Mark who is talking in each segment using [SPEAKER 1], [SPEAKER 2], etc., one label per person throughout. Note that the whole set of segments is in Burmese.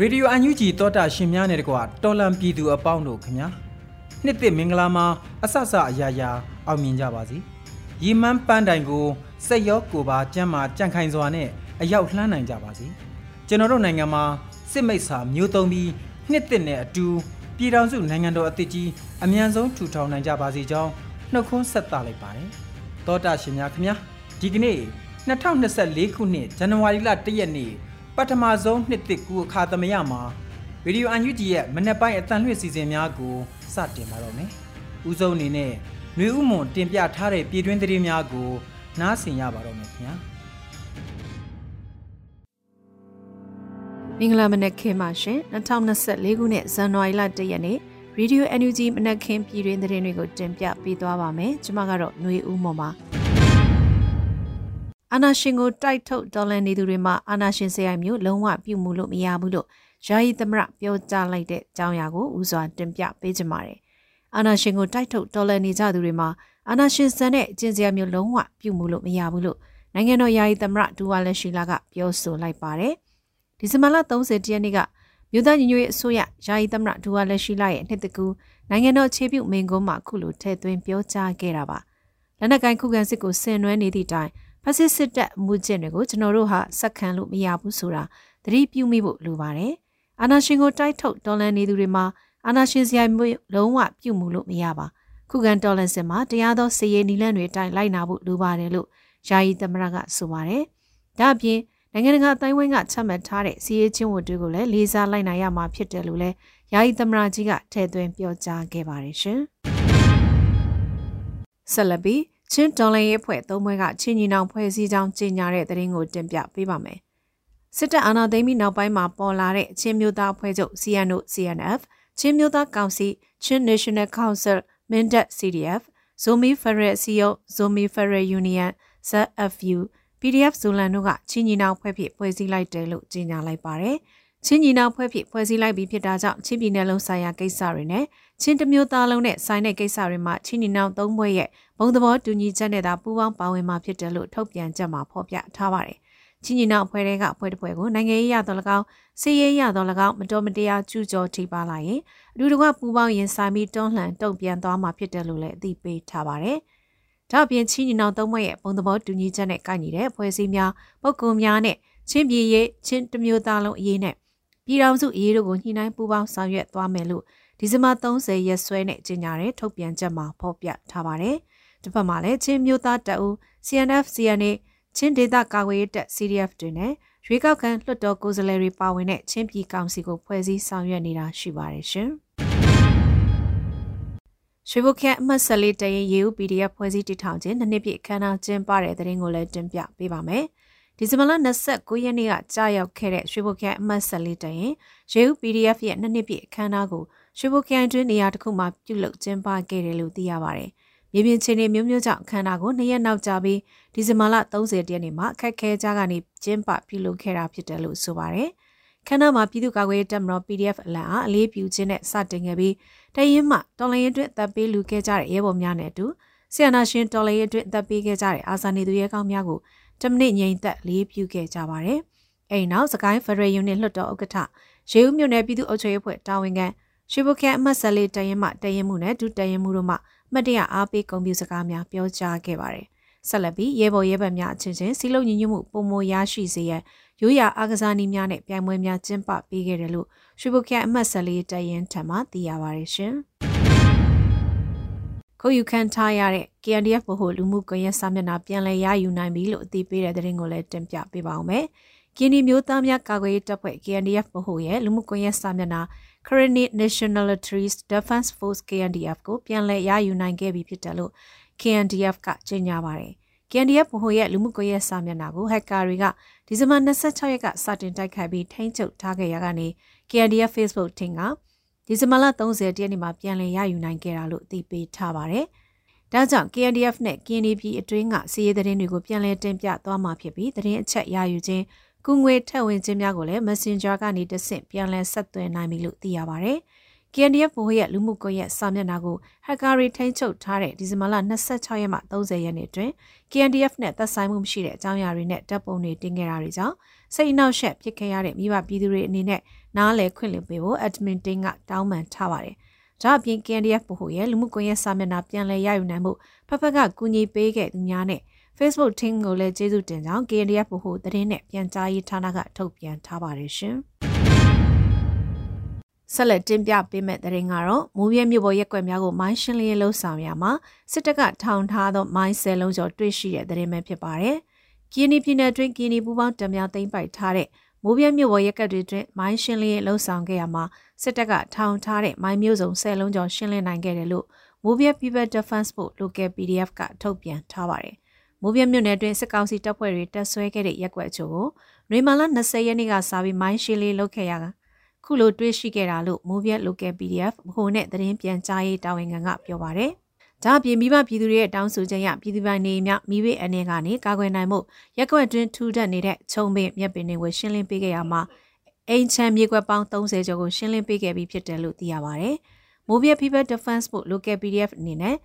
[SPEAKER 1] ရေဒီယိုအန်ယူဂျီတောတာရှင်များနဲ့တကွာတော်လံပြည်သူအပေါင်းတို့ခင်ဗျာနှစ်သစ်မင်္ဂလာမှာအဆဆအရာရာအောင်မြင်ကြပါစေ။ရီမန်းပန်းတိုင်ကိုစက်ရောကိုပါကြမ်းမာကြန့်ခိုင်စွာနဲ့အရောက်လှမ်းနိုင်ကြပါစေ။ကျွန်တော်တို့နိုင်ငံမှာစစ်မိတ်ဆာမျိုးသုံးပြီးနှစ်သစ်နဲ့အတူပြည်ထောင်စုနိုင်ငံတော်အသစ်ကြီးအမြန်ဆုံးထူထောင်နိုင်ကြပါစေကြောင်းနှုတ်ခွန်းဆက်သလိုက်ပါတယ်။တောတာရှင်များခင်ဗျာ ဒီကနေ့2024ခုနှစ်ဇန်နဝါရီလ1ရက်နေ့ပထမဆုံးနှစ်သစ်ကူအခါသမယမှာဗီဒီယိုအန်ယူဂျီရဲ့မနက်ပိုင်းအတန်လွှင့်စီစဉ်များကိုစတင်ပါတော့မယ်။ဦးဆုံးအနေနဲ့နှွေဥမွန်တင်ပြထားတဲ့ပြည်တွင်းသတင်းများကို နားဆင်ရပါတော့မယ်ခင်ဗျာ။
[SPEAKER 2] မင်္ဂလာမနက်ခင်းပါရှင်။2024ခုနှစ်ဇန်နဝါရီလ1ရက်နေ့ Radio NUG မနက်ခင်းပြည်တွင်းသတင်းတွေကိုတင်ပြပေးသွားပါမယ်။ကျွန်မကတော့နှွေဥမွန်ပါ။ အာနာရှင်ကိုတိုက်ထုတ်ဒေါ်လာနေသူတွေမှာအာနာရှင်ဆရာမျိုးလုံးဝပြုမှုလို့မရဘူးလို့ယာယီသမရပြောကြားလိုက်တဲ့အကြောင်းအရာကိုဦးစွာတင်ပြပေးကြပါမယ်အာနာရှင်ကိုတိုက်ထုတ်ဒေါ်လာနေကြသူတွေမှာအာနာရှင်စံတဲ့အကျင့်စရာမျိုးလုံးဝပြုမှုလို့မရဘူးလို့နိုင်ငံတော်ယာယီသမရဒူဝါလက်ရှိလာကပြောဆိုလိုက်ပါတယ်ဒီဇင်ဘာလ30ရက်နေ့ကမြို့သားညီညွတ်ရေးအစိုးရယာယီသမရဒူဝါလက်ရှိလာရဲ့နှစ်တကူနိုင်ငံတော်ခြေပြုတ်မင်ကုန်းမှာခုလိုထည့်သွင်းပြောကြားခဲ့တာပါလက်နက်ကိုင်းခုခံစစ်ကိုဆင်နွှဲနေသည့်တိုင် ဖက်စစ်စစ်တပ်မှုကျင့်တွေကိုကျွန်တော်တို့ဟာစက်ခံလို့မရဘူးဆိုတာသတိပြုမိဖို့လိုပါတယ်။အာနာရှင်ကိုတိုက်ထုတ်တော်လန်နေသူတွေမှာအာနာရှင်စရိုက်မျိုးလုံးဝပြုမှုလို့မရပါ။ခုခံတော်လန်စစ်မှာတရားသောစည်ရည်နီလန့်တွေတိုင်လိုက်နာဖို့လိုပါတယ်လို့ယာယီသမရကဆိုပါတယ်။ဒါ့အပြင်နိုင်ငံတကာအတိုင်းဝိုင်းကချမှတ်ထားတဲ့စီးရေးချင်းဝတ်တွေကိုလည်းလေးစားလိုက်နိုင်ရမှာဖြစ်တယ်လို့လည်းယာယီသမရကြီးကထည့်သွင်းပြောကြားခဲ့ပါတယ်ရှင်။ဆက်လက်ပြီး ချင်းဒေါ်လာရေးအဖွဲ့သုံးဘွဲကချင်းညီနောင်ဖွဲ့စည်းကြောင်းကြေညာတဲ့သတင်းကိုတင်ပြပေးပါမယ်။စစ်တပ်အာဏာသိမ်းပြီးနောက်ပိုင်းမှာပေါ်လာတဲ့ချင်းမျိုးသားအဖွဲ့ချုပ် CNO CNF ချင်းမျိုးသားကောင်စီချင်း National Council Mindat CDF Zomi Federal CEO Zomi Federal Union ZFU PDF ဇိုလန်တို့ကချင်းညီနောင်ဖွဲ့ဖြစ်ဖွဲ့စည်းလိုက်တယ်လို့ကြေညာလိုက်ပါတယ်။ချင်းညီနောင်ဖွဲ့ဖြစ်ဖွဲ့စည်းလိုက်ပြီးဖြစ်တာကြောင့်ချင်းပြည်နယ်လုံးဆိုင်ရာကိစ္စတွေနဲ့ချင်းတမျိုးသားလုံးနဲ့ဆိုင်တဲ့ကိစ္စတွေမှာချင်းညီနောင်သုံးဘွဲရဲ့ ဘုံသဘောတူညီချက်နဲ့သာပူးပေါင်းပါဝင်မှာဖြစ်တယ်လို့ထုတ်ပြန်ချက်မှာဖော်ပြထားပါတယ်။ချင်းညီနောင်အဖွဲ့တွေကအဖွဲ့တစ်ဖွဲ့ကိုနိုင်ငံရေးရတော်၎င်းစီးရေးရတော်၎င်းမတော်မတရားကျူးကျော်ထိပါလာရင်အတူတကွပူးပေါင်းရင်ဆိုင်ပြီးတွန်းလှန်တုံ့ပြန်သွားမှာဖြစ်တယ်လို့လည်းအသိပေးထားပါတယ်။ဒါ့အပြင်ချင်းညီနောင်သုံးဘွဲရဲ့ဘုံသဘောတူညီချက်နဲ့ကိုက်ညီတဲ့ဖွဲ့စည်းများပုဂ္ဂိုလ်များနဲ့ချင်းပြည်ရေးချင်းတမျိုးသားလုံးအရေးနဲ့ပြည်ထောင်စုအရေးတို့ကိုညှိနှိုင်းပူးပေါင်းဆောင်ရွက်သွားမယ်လို့ဒီဇင်ဘာ30ရက်စွဲနဲ့ကြေညာတဲ့ထုတ်ပြန်ချက်မှာဖော်ပြထားပါတယ်။ တစ်ဖက်မှာလည်းချင်းမျိုးသားတပ်ဦး CNF CNA ချင်းဒေသကာကွယ်ရေးတပ် CDF တွေနဲ့ရွေးကောက်ခံလွှတ်တော်ကိုယ်စားလှယ်တွေပါဝင်တဲ့ချင်းပြည်ကောင်စီကိုဖွဲ့စည်းဆောင်ရွက်နေတာရှိပါတယ်ရှင်။ရွှေဘုတ်ခန့်အမှတ်14တရင်ရေဦး PDF ဖွဲ့စည်းတည်ထောင်ခြင်းနှစ်ပြည့်အခမ်းအနားကျင်းပတဲ့တဲ့ရင်ကိုလည်းတင်ပြပေးပါမယ်။ဒီဇင်ဘာလ29ရက်နေ့ကကြာရောက်ခဲ့တဲ့ရွှေဘုတ်ခန့်အမှတ်14တရင်ရေဦး PDF ရဲ့နှစ်နှစ်ပြည့်အခမ်းအနားကိုရွှေဘုတ်ခရိုင်တွင်းနေရာတစ်ခုမှာပြုလုပ်ကျင်းပခဲ့တယ်လို့သိရပါတယ်။ မြေပြင်ခြေနေမျိုးမျိုးကြောင့်အခမ်းအနားကိုနှစ်ရက်နောက်ကြာပြီးဒီဇင်ဘာလ30ရက်နေ့မှာအခက်ခဲကြားကနေကျင်းပပြုလုပ်ခဲ့တာဖြစ်တယ်လို့ဆိုပါတယ်။ခန္ဓာမှာပြည်သူ့ကာကွယ်ရေးတပ်မတော် PDF အလံအားအလေးပြုခြင်းနဲ့စတင်ခဲ့ပြီးတရင်မှတော်လိုင်းရင်တွင်တပ်ပေးလူခဲ့ကြတဲ့ရဲဘော်များနဲ့အတူဆီယနာရှင်တော်လိုင်းရင်တွင်တပ်ပေးခဲ့ကြတဲ့အာဇာနည်သူရဲကောင်းများကိုတမနစ်ငိမ့်သက်လေးပြုခဲ့ကြပါတယ်။အဲဒီနောက်စကိုင်းဖရယ်ယူနစ်လွှတ်တော်ဥက္ကဋ္ဌရေဦးမြို့နယ်ပြည်သူ့အုပ်ချုပ်ရေးဖွဲ့တာဝန်ခံရွှေဘုခဲအမှတ်ဆက်လေးတရင်မှတရင်မှုနဲ့ဒုတရင်မှုတို့မှ မှတ်တရအားပေးဂုဏ်ပြုစကားများပြောကြားခဲ့ပါတယ်ဆက်လက်ပြီးရဲဘော်ရဲဘက်များအချင်းချင်းစီလုံးညီညွတ်မှုပုံမရရှိစေရန်ရိုးရာအားကစားနည်းများနဲ့ပြိုင်ပွဲများကျင်းပပေးခဲ့တယ်လို့ရွှေဘုတ်ခရိုင်အမှတ်14တရင်ထံမှသိရပါတယ်ရှင်။ခုတ်ယူခံထားရတဲ့ KNDF ဗဟိုလူမှုကွန်ရက်စာမျက်နှာပြန်လည်ရယူနိုင်ပြီလို့အသိပေးတဲ့သတင်းကိုလည်းတင်ပြပေးပါအောင်မယ်။ကင်းဒီမျိုးသားများကာကွယ်ရေးတပ်ဖွဲ့ KNDF ဗဟိုရဲ့လူမှုကွန်ရက်စာမျက်နှာ Karenni Nationalities Defense Force KNDF ကိုပြန်လည်ရယူနိုင်ခဲ့ပြီဖြစ်တယ်လို့ KNDF ကကြေညာပါတယ်။ KNDF ဗဟိုရဲ့လူမှုကွန်ရက်စာမျက်နှာကိုဟက်ကာတွေကဒီဇင်ဘာ26ရက်ကစတင်တိုက်ခိုက်ပြီးထိန်းချုပ်ထားခဲ့ရကနေ KNDF Facebook ထင်ကဒီဇင်ဘာလ30ရက်နေ့မှာပြန်လည်ရယူနိုင်ခဲ့တာလို့အသိပေးထားပါတယ်။ဒါကြောင့် KNDF နဲ့ KNDP အတွင်းကစီးရဲသတင်းတွေကိုပြန်လည်တင်ပြသွားမှာဖြစ်ပြီးသတင်းအချက်ရယူခြင်း ကုငွေထက်ဝင်ခြင်းများကိုလည်း Messenger ကနေတဆင့်ပြန်လည်ဆက်သွယ်နိုင်ပြီလို့သိရပါဗျ။ KNDF ဘိုးရဲ့လူမှုကွန်ရက်စာမျက်နှာကိုဟက်ကာရီထိန်းချုပ်ထားတဲ့ဒီဇင်ဘာလ26ရက်မှ30ရက်နေ့တွင် KNDF နဲ့သက်ဆိုင်မှုမရှိတဲ့အကြောင်းအရာတွေနဲ့တပ်ပုံတွေတင်ခဲ့တာတွေကြောင့်စိတ်အနှောက်အယှက်ဖြစ်ခဲ့ရတဲ့မိဘပြည်သူတွေအနေနဲ့နားလည်ခွင့်လင်းပေးဖို့ admin team ကတောင်းပန်ထားပါတယ်။ဒါအပြင် KNDF ဘိုးရဲ့လူမှုကွန်ရက်စာမျက်နှာပြန်လည်ရယူနိုင်မှုဖက်ဖက်ကကူညီပေးခဲ့သူများနဲ့ Facebook team ကိုလည်းကျေးဇူးတင်ကြောင်း KNDF ဗဟိုသတင်းနဲ့ပြန်ကြားရေးဌာနကထုတ်ပြန်ထားပါတယ်ရှင်။ဆက်လက်တင်ပြပေးမယ့်သတင်းကတော့မိုးပြဲမြို့ပေါ်ရက်ကွက်များကိုမိုင်းရှင်းလင်းလှုပ်ဆောင်ရမှာစစ်တပ်ကထောင်ထားသောမိုင်းဆယ်လုံးကျော်တွေ့ရှိတဲ့သတင်းပဲဖြစ်ပါတယ်။ကီနီပြည်နယ်တွင်ကီနီပူပေါင်းတံများသိမ်းပိုက်ထားတဲ့မိုးပြဲမြို့ပေါ်ရက်ကွက်တွေတွင်မိုင်းရှင်းလင်းလှုပ်ဆောင်ခဲ့ရမှာစစ်တပ်ကထောင်ထားတဲ့မိုင်းမျိုးစုံဆယ်လုံးကျော်ရှင်းလင်းနိုင်ခဲ့တယ်လို့မိုးပြဲ People Defense Force Local PDF ကထုတ်ပြန်ထားပါတယ်။ မိုးပြမြို့နယ်တွင်စစ်ကောင်စီတပ်ဖွဲ့တွေတပ်ဆွဲခဲ့တဲ့ရက်ွက်ချို့ကိုနွေမာလာ20ရက်နေ့ကစပြီးမိုင်းရှင်းလေးလုပ်ခဲ့ရတာခုလိုတွေးရှိခဲ့တာလို့မိုးပြ local PDF ဘိုနဲ့သတင်းပြန်ကြားရေးတာဝန်ခံကပြောပါတယ်။ဒါအပြင်မိဘပြည်သူတွေရဲ့တောင်းဆိုချက်ရပြည်သူပိုင်နေမြမိဘအနေကနေကာကွယ်နိုင်မှုရက်ွက်တွင်ထူထပ်နေတဲ့ခြုံပင်မြက်ပင်တွေကိုရှင်းလင်းပေးခဲ့ရမှာအိမ်ချမ်းမြေကွက်ပေါင်း30ကျော်ကိုရှင်းလင်းပေးခဲ့ပြီးဖြစ်တယ်လို့သိရပါတယ်။မိုးပြ People Defense ဖို့ local PDF အနေနဲ့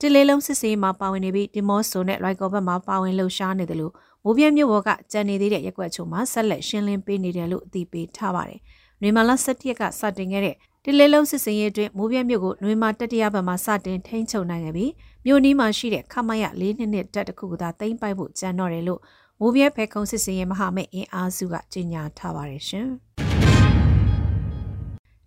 [SPEAKER 2] တလေးလုံးစစ်စေးမှာပါဝင်နေပြီးဒီမော့ဆိုနဲ့ရိုက်ကောဘတ်မှာပါဝင်လှုပ်ရှားနေတယ်လို့မိုးပြဲမြို့ဘော်ကကြံနေသေးတဲ့ရက်ွက်ချို့မှာဆက်လက်ရှင်းလင်းပေးနေတယ်လို့အသိပေးထားပါတယ်။နွေမာလာ17ရက်ကစတင်ခဲ့တဲ့ဒီလေးလုံးစစ်စင်ရေးအတွင်းမိုးပြဲမြို့ကိုနွေမာတတိယဘက်မှာစတင်ထိန်းချုပ်နိုင်ခဲ့ပြီးမြို့နီးမှာရှိတဲ့ခမရ၄နှစ်နှစ်တက်တစ်ခုကသာသိမ်းပိုက်ဖို့ကြံတော့တယ်လို့မိုးပြဲဖဲခုံစစ်စင်ရေးမဟာမိတ်အင်အားစုကကြေညာထားပါတယ်ရှင်။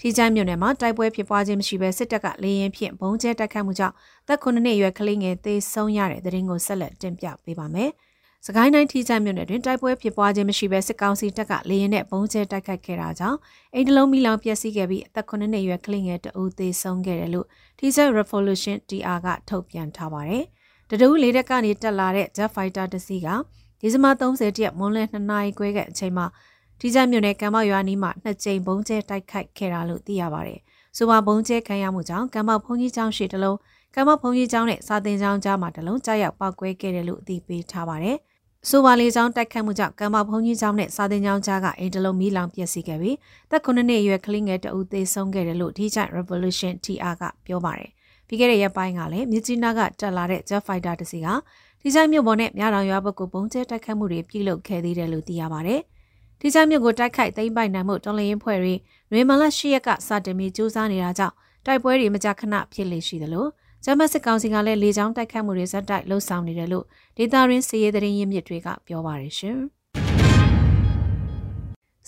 [SPEAKER 2] ထီချိုင်းမြို့နယ်မှာတိုက်ပွဲဖြစ်ပွားခြင်းမရှိဘဲစစ်တပ်ကလေရင်ဖြင့်ဘုံကျဲတိုက်ခတ်မှုကြောင့်သက်9နှစ်အရွယ်ကလေးငယ်သေဆုံးရတဲ့တဲ့ရင်ကိုဆက်လက်တင်ပြပေးပါမယ်။စကိုင်းတိုင်းထီချိုင်းမြို့နယ်တွင်တိုက်ပွဲဖြစ်ပွားခြင်းမရှိဘဲစစ်ကောင်စီတပ်ကလေရင်နဲ့ဘုံကျဲတိုက်ခတ်ခဲ့တာကြောင့်အိမ်တလုံးမိလောင်ပျက်စီးခဲ့ပြီးအသက်9နှစ်အရွယ်ကလေးငယ်တအူသေဆုံးခဲ့တယ်လို့ထီချိုင်း Revolution TR ကထုတ်ပြန်ထားပါတယ်။တတူးလေးတက်ကနေတက်လာတဲ့ Jet Fighter တစ်စီးကဒီဇင်ဘာ30ရက်မွန်းလယ်2နာရီခွဲကအချိန်မှာ ထိကြမြို့နယ်ကံမောက်ရွာနီးမှာနှစ်ကြိမ်ဘုံကျဲတိုက်ခိုက်ခဲ့တာလို့သိရပါတယ်။ဆိုပါဘုံကျဲခံရမှုကြောင့်ကံမောက်ဘုံကြီးကျောင်းရှိတလုံးကံမောက်ဘုံကြီးကျောင်းနဲ့စာသင်ကျောင်းကြားမှာတလုံးကြားရောက်ပောက်ကွဲခဲ့တယ်လို့အသိပေးထားပါတယ်။ဆိုပါလေးကျောင်းတိုက်ခတ်မှုကြောင့်ကံမောက်ဘုံကြီးကျောင်းနဲ့စာသင်ကျောင်းကြားကအိမ်တလုံးမီးလောင်ပျက်စီးခဲ့ပြီးသက်9နှစ်အရွယ်ကလေးငယ်တအုပ်သေဆုံးခဲ့တယ်လို့ DJ Revolution TR ကပြောပါတယ်။ပြီးခဲ့တဲ့ရက်ပိုင်းကလည်းမြစ်ကြီးနားကတက်လာတဲ့ Jet Fighter တစ်စီးကဒီဇိုင်းမြို့ပေါ်နဲ့မြတော်ရွာဘက်ကိုပုံကျဲတိုက်ခတ်မှုတွေပြုလုပ်ခဲ့သေးတယ်လို့သိရပါတယ်။ ဒီချိုင်းမြို့ကိုတိုက်ခိုက်သိမ်းပိုက်နိုင်မှုတော်လှန်ရေးဖွဲ့တွေနွေမလရှိရက်ကစတင်ပြီးစူးစမ်းနေတာကြောင့်တိုက်ပွဲတွေမကြာခဏဖြစ်လေရှိသလိုဂျမတ်စစ်ကောင်စီကလည်းလေကြောင်းတိုက်ခတ်မှုတွေဇက်တိုက်လှုပ်ဆောင်နေတယ်လို့ဒေတာရင်းစီရေးသတင်းရင်းမြစ်တွေကပြောပါတယ်ရှင်။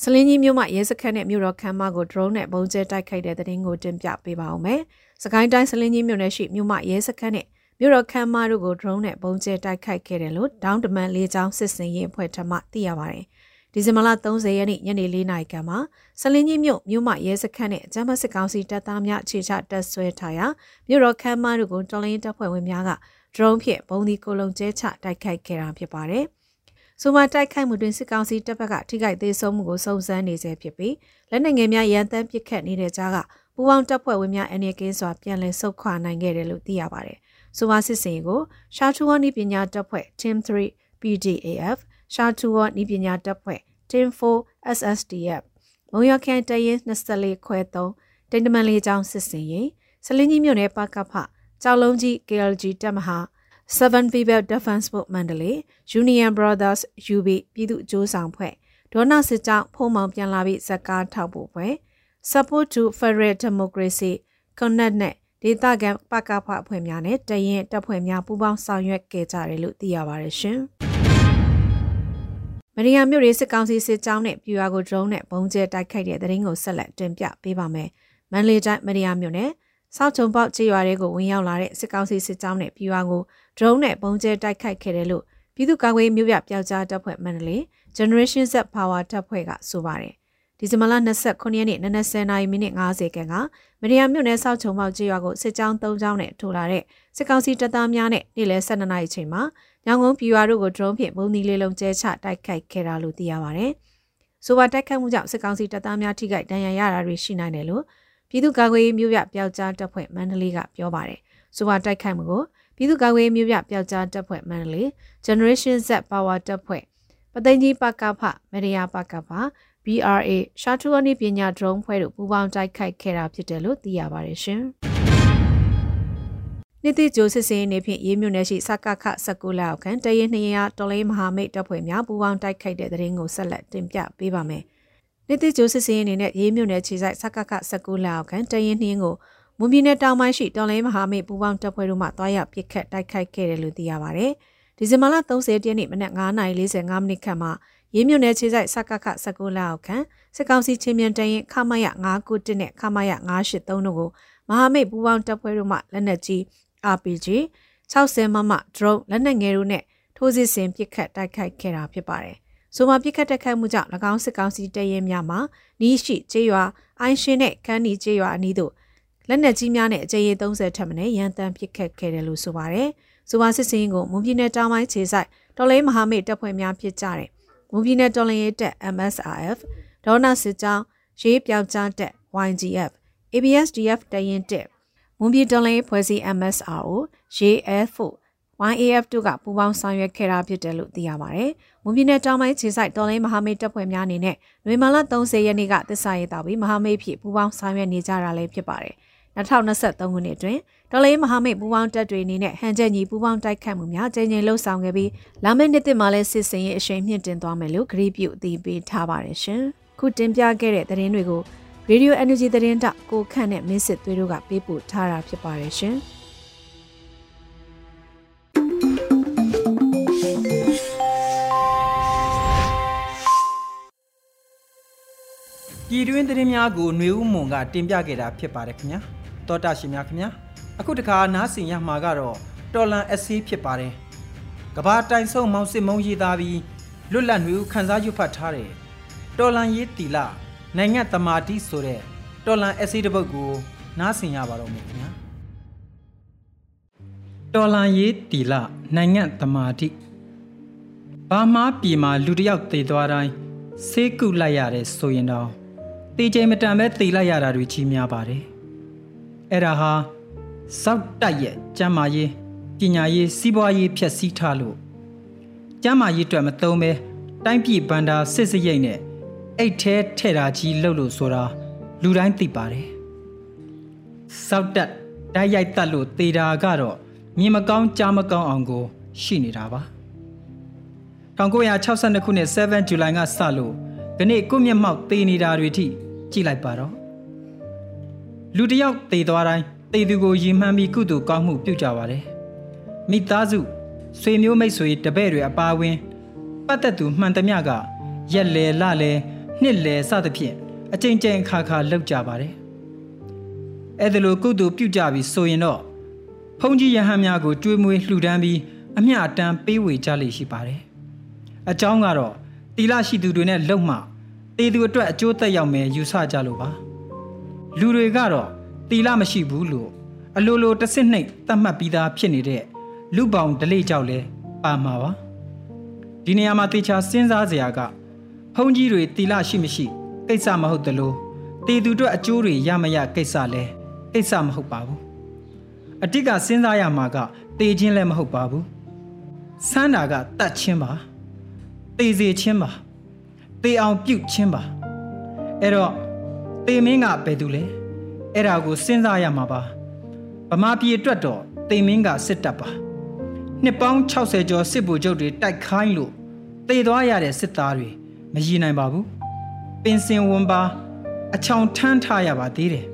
[SPEAKER 2] စလင်းကြီးမြို့မှာရဲစခန်းနဲ့မြို့တော်ခမ်းမကို drone နဲ့ပုံကျဲတိုက်ခိုက်တဲ့သတင်းကိုတင်ပြပေးပါအောင်မယ်။စကိုင်းတိုင်းစလင်းကြီးမြို့နယ်ရှိမြို့မရဲစခန်းနဲ့မြို့တော်ခမ်းမတို့ကို drone နဲ့ပုံကျဲတိုက်ခိုက်ခဲ့တယ်လို့ဒေါင်းတမန်လေးချောင်းစစ်စင်ရေးအဖွဲ့ထမှသိရပါတယ်။ ဒီဇင်ဘာလ30ရက်နေ့ညနေ4နာရီခန့်မှာဆလင်းကြီးမြို့မြို့မရဲစခန်းနဲ့အကြမ်းဖက်စစ်ကောင်စီတပ်သားများအခြေချတပ်ဆွဲထားရာမြို့တော်ခမ်းမတို့ကိုတော်လိုင်းတပ်ဖွဲ့ဝင်များက drone ဖြင့်ဘုံဒီကိုလုံကျဲချတိုက်ခိုက်ခဲ့တာဖြစ်ပါတယ်။ဆိုမှတိုက်ခိုက်မှုတွင်စစ်ကောင်စီတပ်ဘက်ကထိခိုက်သေးဆုံးမှုကိုစုံစမ်းနေဆဲဖြစ်ပြီးလက်နက်ငယ်များရန်တမ်းပစ်ခတ်နေတဲ့ကြားကပူပေါင်းတပ်ဖွဲ့ဝင်များအနေကင်းစွာပြန်လည်ဆုတ်ခွာနိုင်ခဲ့တယ်လို့သိရပါတယ်။ဆိုပါစစ်စင်ကိုရှာထူဝနီပညာတပ်ဖွဲ့ Team 3 PDAF ရှာတူဝနီပညာတပ်ဖွဲ့ Team 4 SSDF မုံရခန်တရင်24ခွဲ3တိန်တမန်လေးချောင်းစစ်စင်ရင်စလင်းကြီးမြို့နယ်ပကဖကြောက်လုံးကြီး KLG တပ်မဟာ7 People Defense Force Mandalay Union Brothers UB ပြည်သူ့အကျိုးဆောင်ဖွဲ့ဒေါနာစစ်ကြောင့်ဖုံးမောင်ပြန်လာပြီးဇက်ကားထောက်ဖို့ဖွဲ့ Support to Federal Democracy Connect နဲ့ဒေသခံပကဖအဖွဲ့များနဲ့တရင်တပ်ဖွဲ့များပူးပေါင်းဆောင်ရွက်ခဲ့ကြတယ်လို့သိရပါတယ်ရှင်။ မရီယာမြို့ရေးစစ်ကောင်စီစစ်ကြောင်းနဲ့ပြူရွာကို drone နဲ့ဘုံကျဲတိုက်ခိုက်တဲ့တဲ့ရင်ကိုဆက်လက်တင်ပြပေးပါမယ်။မန္တလေးတိုင်းမရီယာမြို့နယ်စောက်ချုံပေါက်ကျေးရွာတွေကိုဝင်ရောက်လာတဲ့စစ်ကောင်စီစစ်ကြောင်းနဲ့ပြူရွာကို drone နဲ့ဘုံကျဲတိုက်ခိုက်ခဲ့တယ်လို့ပြည်သူ့ကာကွယ်မျိုးပြပျောက်ကြားတပ်ဖွဲ့မန္တလေး Generation Z Power တပ်ဖွဲ့ကဆိုပါတယ်။ဒီဇင်ဘာလ29ရက်နေ့နနက်10:50မိနစ်50ခန်းကမရီယာမြို့နယ်စောက်ချုံပေါက်ကျေးရွာကိုစစ်ကြောင်း3ကြောင်းနဲ့ထိုးလာတဲ့စစ်ကောင်စီတပ်သားများနဲ့နေ့လယ်12နာရီချိန်မှာ ညောင်ကုန်းပြူရွာတို့ကို drone ဖြင့်ပုံသီလေးလုံးကျဲချတိုက်ခိုက်ခဲ့တာလို့သိရပါတယ်။ဆိုပါတိုက်ခိုက်မှုကြောင့်စစ်ကောင်စီတပ်သားများထိခိုက်ဒဏ်ရာရတာတွေရှိနိုင်တယ်လို့ပြည်သူ့ကာကွယ်ရေးမျိုးပြပျောက်ကြားတပ်ဖွဲ့မန္တလေးကပြောပါတယ်။ဆိုပါတိုက်ခိုက်မှုကိုပြည်သူ့ကာကွယ်ရေးမျိုးပြပျောက်ကြားတပ်ဖွဲ့မန္တလေး Generation Z Power တပ်ဖွဲ့ပသိမ်ကြီးပကဖမရိယာပကဖ BRA ရှာထူအနိပညာ drone ဖွဲ့တို့ပူးပေါင်းတိုက်ခိုက်ခဲ့တာဖြစ်တယ်လို့သိရပါတယ်ရှင်။ နှစ်သိကျိုးစစ်စင်းနေဖြင့်ရေးမြုံနယ်ရှိစကခ19လောက်ခန့်တရင်200တော်လေးမဟာမိတ်တပ်ဖွဲ့များပူးပေါင်းတိုက်ခိုက်တဲ့တဲ့ရင်ကိုဆက်လက်တင်ပြပေးပါမယ်။နှစ်သိကျိုးစစ်စင်းအနေနဲ့ရေးမြုံနယ်ခြေဆိုင်စကခ19လောက်ခန့်တရင်2ကိုမွန်ပြည်နယ်တောင်ပိုင်းရှိတော်လေးမဟာမိတ်ပူးပေါင်းတပ်ဖွဲ့တို့မှတွားရောက်ပစ်ခတ်တိုက်ခိုက်ခဲ့တယ်လို့သိရပါဗျ။ဒီဇင်ဘာလ30ရက်နေ့မနက်9:45မိနစ်ခန့်မှာရေးမြုံနယ်ခြေဆိုင်စကခ19လောက်ခန့်စစ်ကောင်စီချင်းမြန်တရင်ခမရ991နဲ့ခမရ983တို့ကိုမဟာမိတ်ပူးပေါင်းတပ်ဖွဲ့တို့မှလက်နက်ကြီး RPG 60မမ drone လက်နက်ငယ်တို့နဲ့ထိုးစစ်ဆင်ပစ်ခတ်တိုက်ခိုက်ခဲ့တာဖြစ်ပါတယ်။ဆိုမှပစ်ခတ်တိုက်ခိုက်မှုကြောင့်၎င်းစစ်ကောင်စီတပ်ရဲများမှနီးရှိကျေးရွာအိုင်းရှင်းနဲ့ခန်းနီကျေးရွာအနီးသို့လက်နက်ကြီးများနဲ့အကြိမ်30ထပ်မံရန်တမ်းပစ်ခတ်ခဲ့တယ်လို့ဆိုပါတယ်။ဆိုပါစစ်စင်းကိုမွန်ပြည်နယ်တောင်ပိုင်းခြေဆိုင်တော်လေးမဟာမိတ်တပ်ဖွဲ့များဖြစ်ကြတယ်။မွန်ပြည်နယ်တော်လင်းရေးတပ် MSRF ဒေါနာစစ်ကြောင်းရေးပြောက်ကြားတပ် YGF ABSDF တရင်တက် မွန်ပြည်တော်လိုင်းဖွဲ့စည်း MSRO JF4 YAF တို့ကပူးပေါင်းဆောင်ရွက်ခဲ့တာဖြစ်တယ်လို့သိရပါတယ်။မွန်ပြည်နယ်တောင်ပိုင်းခြေဆိုင်တော်လိုင်းမဟာမိတ်တပ်ဖွဲ့များအနေနဲ့နွေမာလ30ရက်နေ့ကသစ္စာရေးတောက်ပြီးမဟာမိတ်ဖြစ်ပူးပေါင်းဆောင်ရွက်နေကြတာလည်းဖြစ်ပါတယ်။2023ခုနှစ်အတွင်းတော်လိုင်းမဟာမိတ်ပူးပေါင်းတပ်တွေအနေနဲ့ဟန်ချက်ညီပူးပေါင်းတိုက်ခတ်မှုများကြိမ်ကြိမ်လှုပ်ဆောင်ခဲ့ပြီးလာမယ့်နှစ်သစ်မှာလည်းစစ်စင်ရေးအရှိန်မြင့်တင်သွားမယ်လို့ကြေပြုအသိပေးထားပါတယ်ရှင်။ခုတင်ပြခဲ့တဲ့သတင်းတွေကို ရေဒီယို Energy သတင်းတောက်ကိုခန့်နဲ့မင်းစစ်သွေးတို့ကပေးပို့ထားတာဖြစ်ပါတယ်ရှင်။
[SPEAKER 1] ပြည်တွင်းသတင်းများကိုຫນွေဦးမွန်ကတင်ပြခဲ့တာဖြစ်ပါတယ်ခင်ဗျာတောတာရှင်များခင်ဗျာအခုတခါနားဆင်ရမှာကတော့တော်လန်အစီဖြစ်ပါတယ်ကဘာတိုင်ဆုံမောင်စစ်မုံရေးသားပြီးလွတ်လပ်ຫນွေဦးခန်းစားရွတ်ဖတ်ထားတဲ့တော်လန်ရေးတီလာ နိုင်ငံတမာတိဆိုတဲ့တော်လန်အစီတပုတ်ကို နားဆင်ရပါတော့မယ်ခင်ဗျာတော်လန်ရေးတီလာနိုင်ငံတမာတိဘာမှပြည်မှာလူတယောက်တည်သွားတိုင်းဆေးကုလိုက်ရတဲ့ဆိုရင်တော့တေချိန်မတန်ပဲတေလိုက်ရတာတွေကြီးများပါတယ်အဲ့ဒါဟာစောက်တိုက်ရဲ့ကျမ်းမာရေးပညာရေးစီးပွားရေးဖြည့်ဆည်းထားလို့ကျမ်းမာရေးအတွက်မသုံးပဲတိုင်းပြည်ဗန္ဒာစစ်စရိတ်နဲ့ အိတ်ထဲထဲ့တာကြီးလှုပ်လို့ဆိုတာလူတိုင်းသိပါတယ်စောက်တက်တိုက်ရိုက်တက်လို့တေတာကတော့မြင်မကောင်းကြားမကောင်းအောင်ကိုရှိနေတာပါ1962ခုနှစ်7ဇူလိုင်ကစလို့ဒီနေ့ကိုမျက်မှောက်တေနေတာတွေထိကြည့်လိုက်ပါတော့လူတယောက်တေသွားတိုင်းတေသူကိုရည်မှန်းပြီးကုသိုလ်ကောင်းမှုပြုကြပါတယ်မိသားစုဆွေမျိုးမိတ်ဆွေတပည့်တွေအပါအဝင်ပတ်သက်သူမှန်သမျှကရက်လေလလေ နှစ်လေစသဖြင့်အကြိမ်ကြိမ်ခါခါလောက်ကြပါတယ်အဲ့ဒါလိုကုသိုလ်ပြုကြပြီးဆိုရင်တော့ဖုန်ကြီးယဟန်များကိုကြွေးမွေးလှူဒန်းပြီးအမျှအတန်းပေးဝေကြလိမ့်ရှိပါတယ်အကြောင်းကတော့တီလာရှိသူတွေနဲ့လုံမှတေသူအတွက်အကျိုးသက်ရောက်မယ်ယူဆကြလို့ပါလူတွေကတော့တီလာမရှိဘူးလို့အလိုလိုတဆစ်နှိပ်သတ်မှတ်ပြီးသားဖြစ်နေတဲ့လူပောင်ဒလိကြောက်လဲပါမှာပါဒီနေရာမှာတေချာစဉ်းစားစရာက ဖုန်ကြီးတွေတီလာရှိမရှိကိစ္စမဟုတ်သလိုတေသူတို့အကျိုးတွေရမရကိစ္စလဲကိစ္စမဟုတ်ပါဘူးအတိတ်ကစဉ်းစားရမှာကတေချင်းလည်းမဟုတ်ပါဘူးဆန်းတာကတတ်ချင်းပါတေစီချင်းပါတေအောင်ပြုတ်ချင်းပါအဲ့တော့တေမင်းကဘယ်သူလဲအဲ့ဒါကိုစဉ်းစားရမှာပါဗမာပြည်အတွက်တော့တေမင်းကစစ်တပ်ပါနှစ်ပေါင်း60ကျော်စစ်ဗိုလ်ချုပ်တွေတိုက်ခိုင်းလို့တေသွားရတဲ့စစ်သားတွေ မရည်နိုင်ပါဘူးပင်စင်ဝန်ပါအချောင်ထမ်းထားရပါသေးတယ်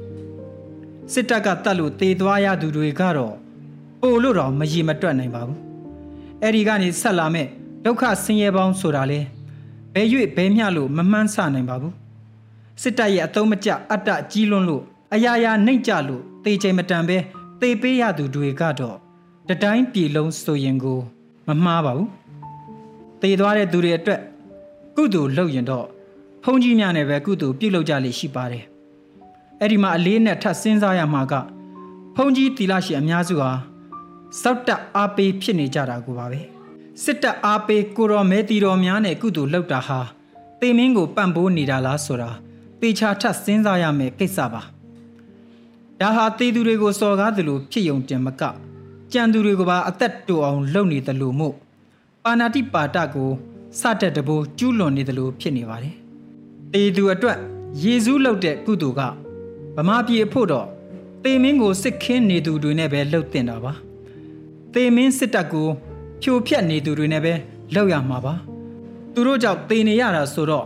[SPEAKER 1] စစ်တပ်ကတတ်လို့တေသွားရသူတွေကတော့ပို့လို့တော့မရီမတွက်နိုင်ပါဘူးအဲ့ဒီကနေဆက်လာမဲ့ဒုက္ခဆင်းရဲပေါင်းဆိုတာလေဘယ်၍ဘယ်မျှလို့မမှန်းဆနိုင်ပါဘူးစစ်တပ်ရဲ့အတုံးမကျအတ္တကြီးလွန်းလို့အရာရာနှိမ့်ကြလို့တေချိန်မတန်ပဲတေပေးရသူတွေကတော့တတိုင်းပြည်လုံးဆိုရင်ကို မမှားပါဘူးတေသွားတဲ့သူတွေအတွက် ကုသိုလ်လုပ်ရင်တော့ဖုန်ကြီးများနဲ့ပဲကုသိုလ်ပြုလုပ်ကြလိမ့်ရှိပါတယ်အဲ့ဒီမှာအလေးနဲ့ထပ်စဉ်းစားရမှာကဖုန်ကြီးတီလာရှိအများစုဟာစောက်တက်အားပေးဖြစ်နေကြတာကိုပါပဲစစ်တပ်အားပေးကိုတော်မဲတီတော်များနဲ့ကုသိုလ်လုပ်တာဟာတေမင်းကိုပံ့ပိုးနေတာလားဆိုတာတေချာထပ်စဉ်းစားရမယ်ကိစ္စပါဒါဟာတေသူတွေကိုစော်ကားသလိုဖြစ်ယုံတင်မကကြံသူတွေကိုပါအသက်တူအောင်လုပ်နေတယ်လို့မို့ပါဏာတိပါတကို စတဲ့တဘိုးကျူးလွန်နေတယ်လို့ဖြစ်နေပါတယ်တေသူအတွက်ယေရှုလုပ်တဲ့ကုသိုလ်ကဗမာပြည်အဖို့တော့တေမင်းကိုစစ်ခင်းနေသူတွေနဲ့ပဲလှုပ်တင်တာပါတေမင်းစစ်တပ်ကိုဖြိုဖျက်နေသူတွေနဲ့ပဲလှုပ်ရမှာပါသူတို့ကြောင့်တေနေရတာဆိုတော့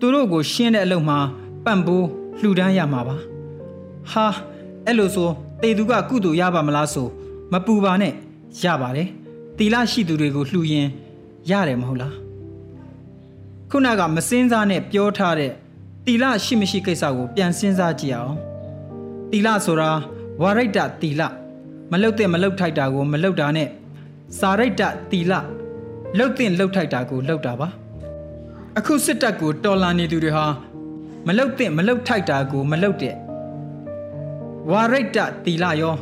[SPEAKER 1] သူတို့ကိုရှင်းတဲ့အလုပ်မှာပံ့ပိုးလှူဒန်းရမှာပါဟာအဲ့လိုဆိုတေသူကကုသိုလ်ရပါမလားဆိုမပူပါနဲ့ရပါတယ်တီလာရှိသူတွေကိုလှူရင်ရတယ်မဟုတ်လား ခုနကမစင်းစားနဲ့ပြောထားတဲ့တီလာရှိမရှိကိစ္စကိုပြန်စဉ်းစားကြည့်အောင်တီလာဆိုတာဝါရိတ္တတီလာမလုတ်တဲ့မလုတ်ထိုက်တာကိုမလုတ်တာနဲ့စာရိတ္တတီလာလုတ်တဲ့လုတ်ထိုက်တာကိုလုတ်တာပါအခုစစ်တပ်ကိုတော်လာနေသူတွေဟာမလုတ်တဲ့မလုတ်ထိုက်တာကိုမလုတ်တဲ့ဝါရိတ္တတီလာရော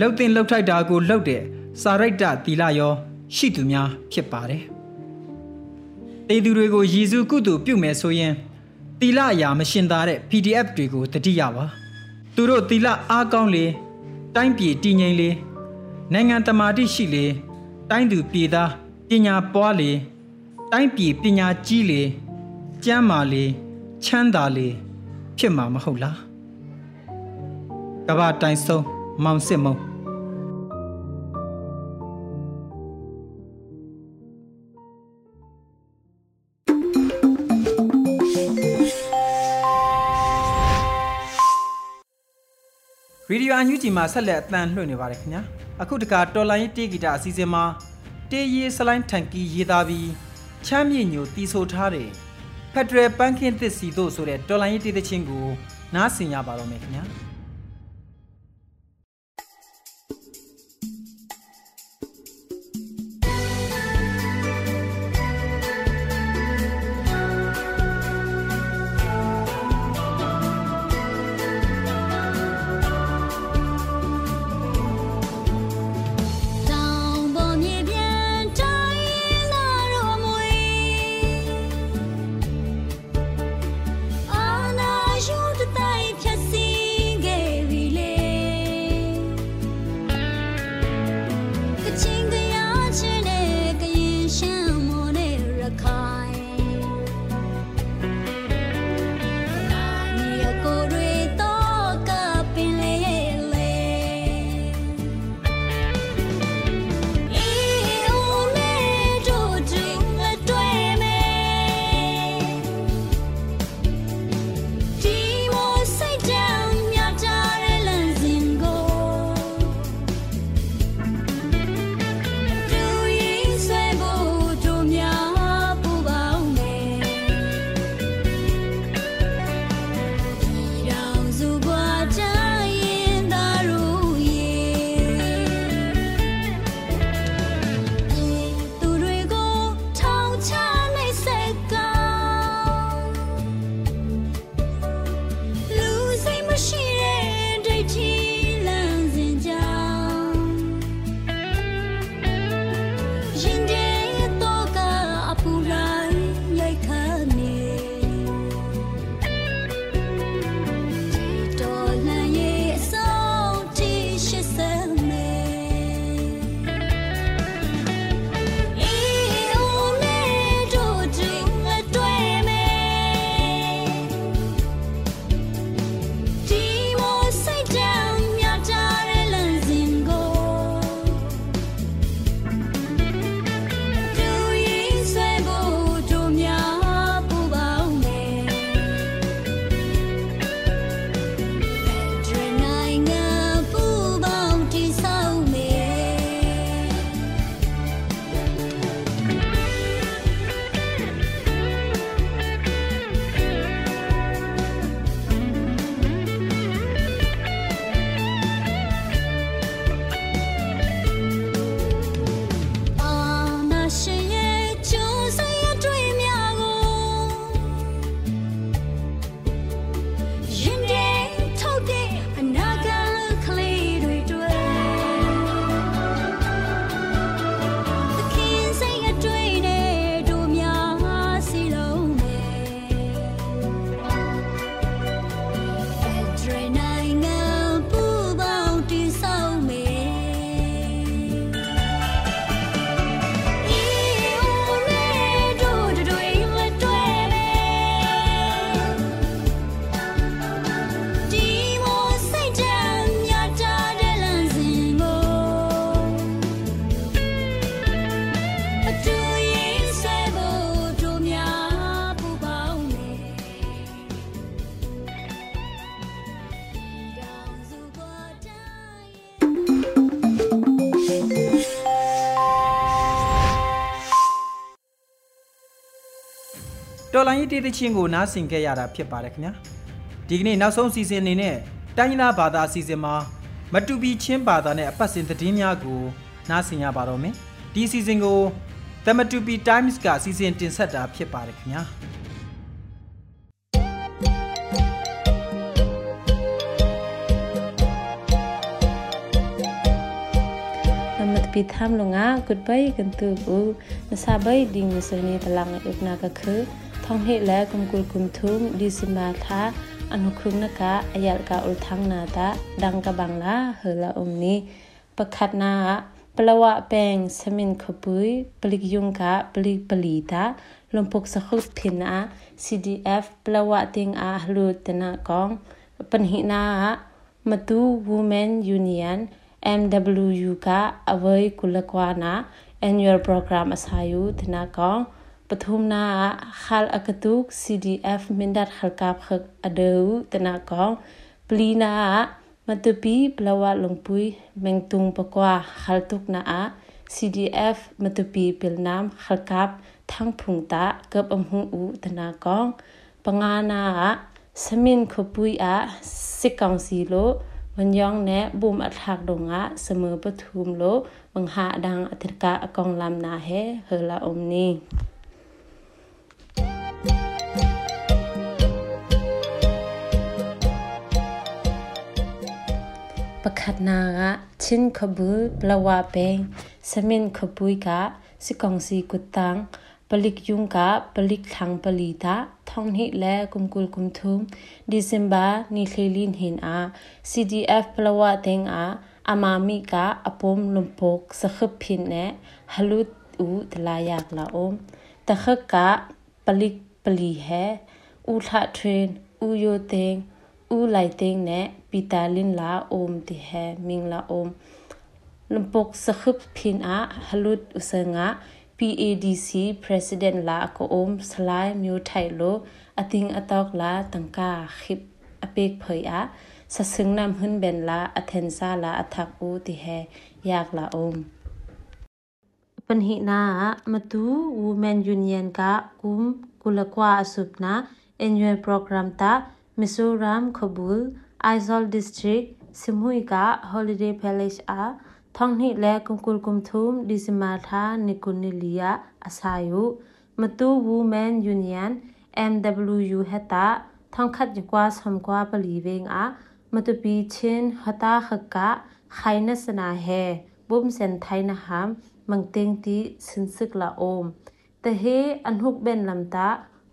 [SPEAKER 1] လှုပ်တင်လှုပ်ထိုက်တာကိုလှုပ်တဲ့စာရိတ္တတီလာရော ရှိသူများဖြစ်ပါတယ်။ တေသူတွေကိုယေရှုကုသိုလ်ပြုမယ်ဆိုရင်တီလာအရာမရှင်သာတဲ့ PDF တွေကိုတတိယပါ။သူတို့တီလာအားကောင်းလေတိုင်းပြည်တည်ငြိမ်လေနိုင်ငံတမာတိရှိလေတိုင်းသူပြည်သားပညာပွားလေတိုင်းပြည်ပညာကြီးလေကျမ်းမာလေချမ်းသာလေဖြစ်မှာမဟုတ်လား။ကဘာတိုင်ဆုံးမောင်စစ်မုံ အန်ယူဂျီမှာဆက်လက်အသံလွှင့်နေပါတယ်ခင်ဗျာအခုတခါတော်လိုင်းတေးဂီတအစီအစဉ်မှာတေးရေးစလိုင်းထန်ကီရေးသားပြီးချမ်းမြေညိုတီးဆိုထားတဲ့ဖက်ဒရယ်ပန်းခင်းသစ်စီတို့ဆိုတဲ့တော်လိုင်းတေးသချင်းကိုနားဆင်ရပါတော့မယ်ခင်ဗျာ လိုင်းရေးတေးသချင်းကိုနားဆင်ခဲ့ရတာဖြစ်ပါတယ်ခင်ဗျာဒီကနေ့နောက်ဆုံးစီစဉ်အနေနဲ့တိုင်းသားဘာသာအစီအစဉ်မှာမတူပီချင်းဘာသာနဲ့အပတ်စဉ်သတင်းများကိုနားဆင်ရပါတော့မယ်ဒီအစီအစဉ်ကို The Matupi Times ကစီစဉ်တင်ဆက်တာဖြစ်ပါတယ်ခင်ဗျာ
[SPEAKER 3] ท้องเหตุและกุมกุลกุมทุ่มดิสิมาทาอนุครึงนะคะอายาลกาอุลทังนาตะดังกะบังลาเฮละอมนี้ประคัดนาปลวะแปงสมินขบุยปลิกยุงกะปลิกปลีตาลมพกสะคุดพินา CDF ปลวะติงอาหลุดตนากองปัญหินามาตู Women Union MWU กะอวัยกุลกวานา Annual Program อาศัยุตนากอง ปทุมนาขัลอกตุก CDF มินดัดขัลกาบขกอเดวตนะกองปลีนา matupi plawa lungpui mengtung pakwa khaltuk na a CDF matupi pilnam khalkap thang phungta kap amhu u tana kong pangana a samin khopui a sikang si lo วันยองแนะบุมอัฐากดงะเสมอปทุมโลบังหาดังอธิกะอกองลำนาเฮเฮละอมนีปขัดนางะชินขบุปลาวาเปงสมินขบุยกะสิกองสีกุตังปลิกยุงกะปลิกทังปลีตาท่องหิและกุมกุลกุมทุมดิซิมบานิเคลินหินอา CDF ปลาวาเตงอาอามา มิกะอปมลุมปกสขบพินเนฮลุดอูตลายากละอมตะขกะปลิกปลีแฮอูทะเทรนอูโยเตง อูไลเตงเนปีตาลินลาโอมติแฮมิงลาโอมลำปกสคบพินอะฮลุดอุสงะ PADC President ลาโกโอมสลายมิวไทโลอติงอตอกลาตังกาขิบอเปกเผยอะสะซึงนำหึนเบนลาอเทนซาลาอทักอูติแฮยากลาโอมปัญหินามาตู Women Union กะกุมกุลกวาสุปนา Annual Program ตา Mizoram Kabul Aizawl District Simhui ka Holiday Palace a thongni le kumkul kumthum Disima tha Nikunilia asayu Matu Women Union MWU heta thongkhat jikwa samkwa paliveng a matu pi chin hata khaka khaina sana he bum sen thaina ham mangteng ti sinsik la om te he anhuk ben lamta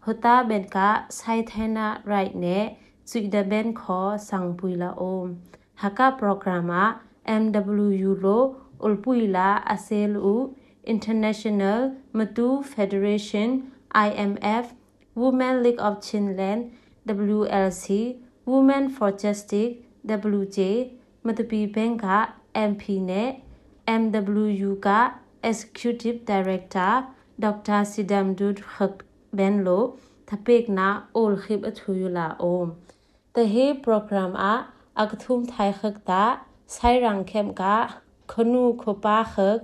[SPEAKER 3] ဟတာဘန်ကဆိုင်သနာရိုက်နဲ့စွီဒဘန်ခေါ်ဆောင်ပူလာအုံးဟာကာပရိုဂရမ် MWU လိုဥလ်ပူလာအဆဲလူ International Matu Federation IMF Women League of Chinland WLC Women for Justice WJ မတူပီဘန်က MP နဲ့ MWU က Executive Director Dr. Sidamdud Khak เบนโลทเปกนาโอลคิบอทุยลาอมแต่เฮโปรแกรมอะอักทุมไทยขึกตาใช้รังเข้มกะขนูคปาขึก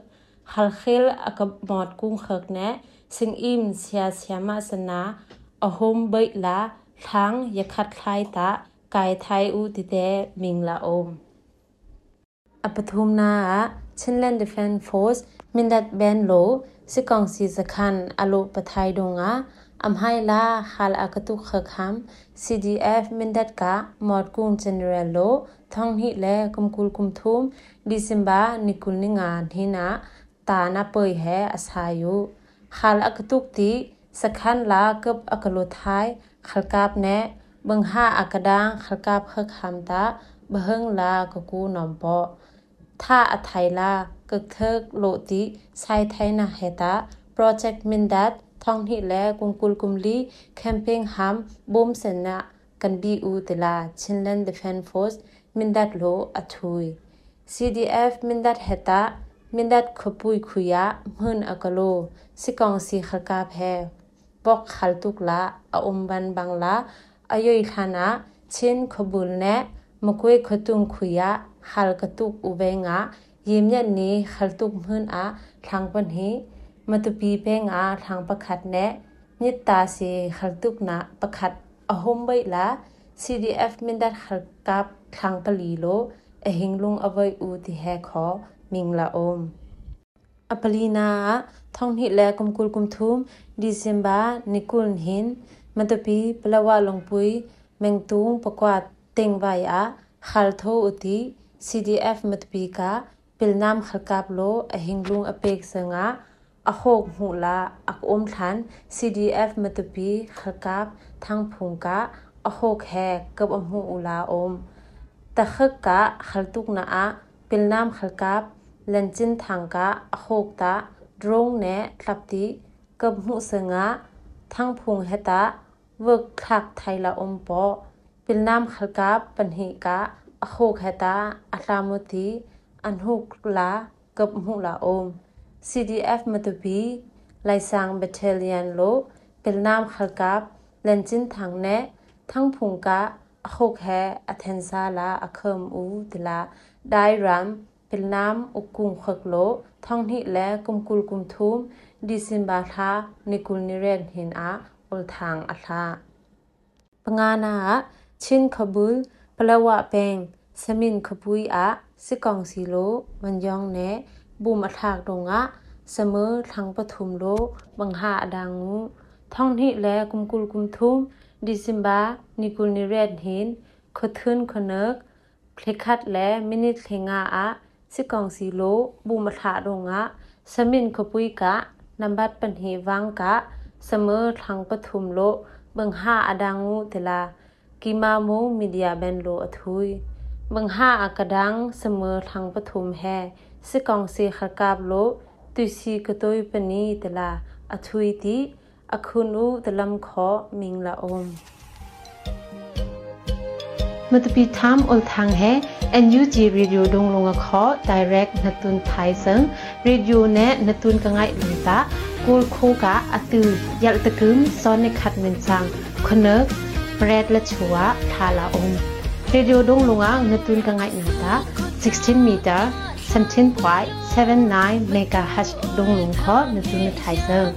[SPEAKER 3] ฮัลเคลอักมอดกุ้งขึกแนะซึ่งอิมเสียเสียมาสนาอโฮมเบิดละทั้งยคัดคลายตะกายไทยอูติเตมิงละอมอปทุมนาชินแลนด์ดิเฟนฟอสมินดัดแบนโลสิกองซีสคันอโลปะไทยดงอะ อำไฮลาฮาลอากตุขคัม CDF มินดัดกะมอดกุงเจเนอเรลโลท่องฮิเลกุมกุลกุมทุมดิซิมบานิกุลนิงานฮินาตานา ท่องนี่และกุมกุลกุมลีแคมเปงฮัมบมเสนะกันบีอูตลาชินเลนเดฟนฟอสมินดัดโลอถุย CDF มินดัดเฮตามินดัดขปุยขุยะมืนอกโลสิกองสีขลกาแพบอกขลตุกละออมบันบังละอายอิทานะเช่นขบุลแนะมกุยขตุงขุยะขลกตุกอุเบงะยิมยันนี้ขลตุกมืนอะทางปนฮี มาตุปีเป้งอาทางประคัดแนะ นิตาเสขัลตุกนาประคัดอหมใบละ CDF มินดัดขัลกับคลังปลีโลเอหิงลุงอวัยอูติแฮขอมิงละอมอปลีนาท่องหิแลกุมกุลกุมทุมดิเซมบานิกุลหินมันตปีปลาวาลงปุยเมงตุงปกวาเต็งไวอาขัลโทอุติ CDF มัตปีกาปิลนามขัลกับโลอหิงลุงอเปกสง าအခုတ်မှုလာအကုံထန် CDF မတပီခကပ်သန်းဖုန်ကအခုတ်ဟဲကပ်အမှုဥလာအုံတခကခလတုကနာအပိလနမ်ခလကပ်လန်ချင်သန်းကအခုတ်တာဒရုန်းနဲ့ထပ်တီကပ်မှုစငါသန်းဖုန်ဟတာဝက်ခက်ထိုင်လာအုံပေါ်ပိလနမ်ခလကပ်ပန်ဟိကအခုတ်ဟတာအလာမတီအန်ဟုကလာကပ်မှုလာအုံ CDF မတူဘီလိုက်ဆောင်ဘက်ထလီယန်လိုပလနမ်ခလကပ်လန်ချင်းထန်းနဲ့ထန်းဖုန်ကအခုတ်ဟဲအထန်ဆာလာအခမ်ဦးတလာဒိုင်ရမ်ပလနမ်ဥကုံခက်လိုထောင်းဟိလဲကုမ်ကုလကုမ်ထုမ်ဒီစင်ဘာသာနိကုလနိရန်ဟင်အာဥလထန်းအလာပငါနာချင်းခဘူလပလဝပင်စမင်ခပူီအာစစ်ကောင်စီလိုဝန်ယောင်းနဲ့ บุมอทากดงะเสมอทางปฐุมโลบังหาดังท่องที่แลกุมกุลกุมทุมดิซิมบานิกุลนิเรศหินขทึนขเนกเพลคัดและมินิเทงาอะสิกองสีโลบุมทาดงะสมินขปุยกะนำบัดปันเหวังกะเสมอทางปฐุมโลบังหาอดังงูเทลากิมาโมมีเดียเบนโลอทุยบังหาอากระดังเสมอทางปฐุมแฮ စစ်ကောင်စီခကပ်လို့တူစီကတိုပနီတလာအထွေတီအခုနုတလမ်ခောမင်းလာအုံးမတပီသမ်အုလ်သန်းဟဲ NUG Radio ဒုံလုံခော direct နတုန်ထိုင်စံ radio နဲ့နတုန်ကငိုင်လတာကိုလခိုကအတူယလတကုမ်စောနိခတ်မင်ဆောင်ခနက်ဘရက်လချူဝါထာလာအုံး radio ဒုံလုံငါနတုန်ကငိုင်လတာ16 meter 17.79 MHz ดงลุงเคาะในตุนไทเซอร์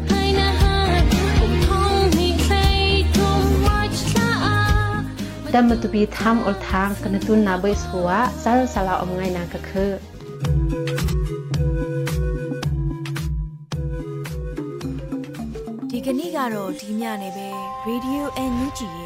[SPEAKER 3] ดัมมตุบีทำอลทางกันตุนนาเบสหัวสารสลาอมไงนากะคือ
[SPEAKER 4] ဒီကနေ့ကတော့ဒီညနေပဲ Radio NUG ရဲ့အ ဲ့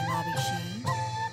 [SPEAKER 4] ်ပါပြီရှင်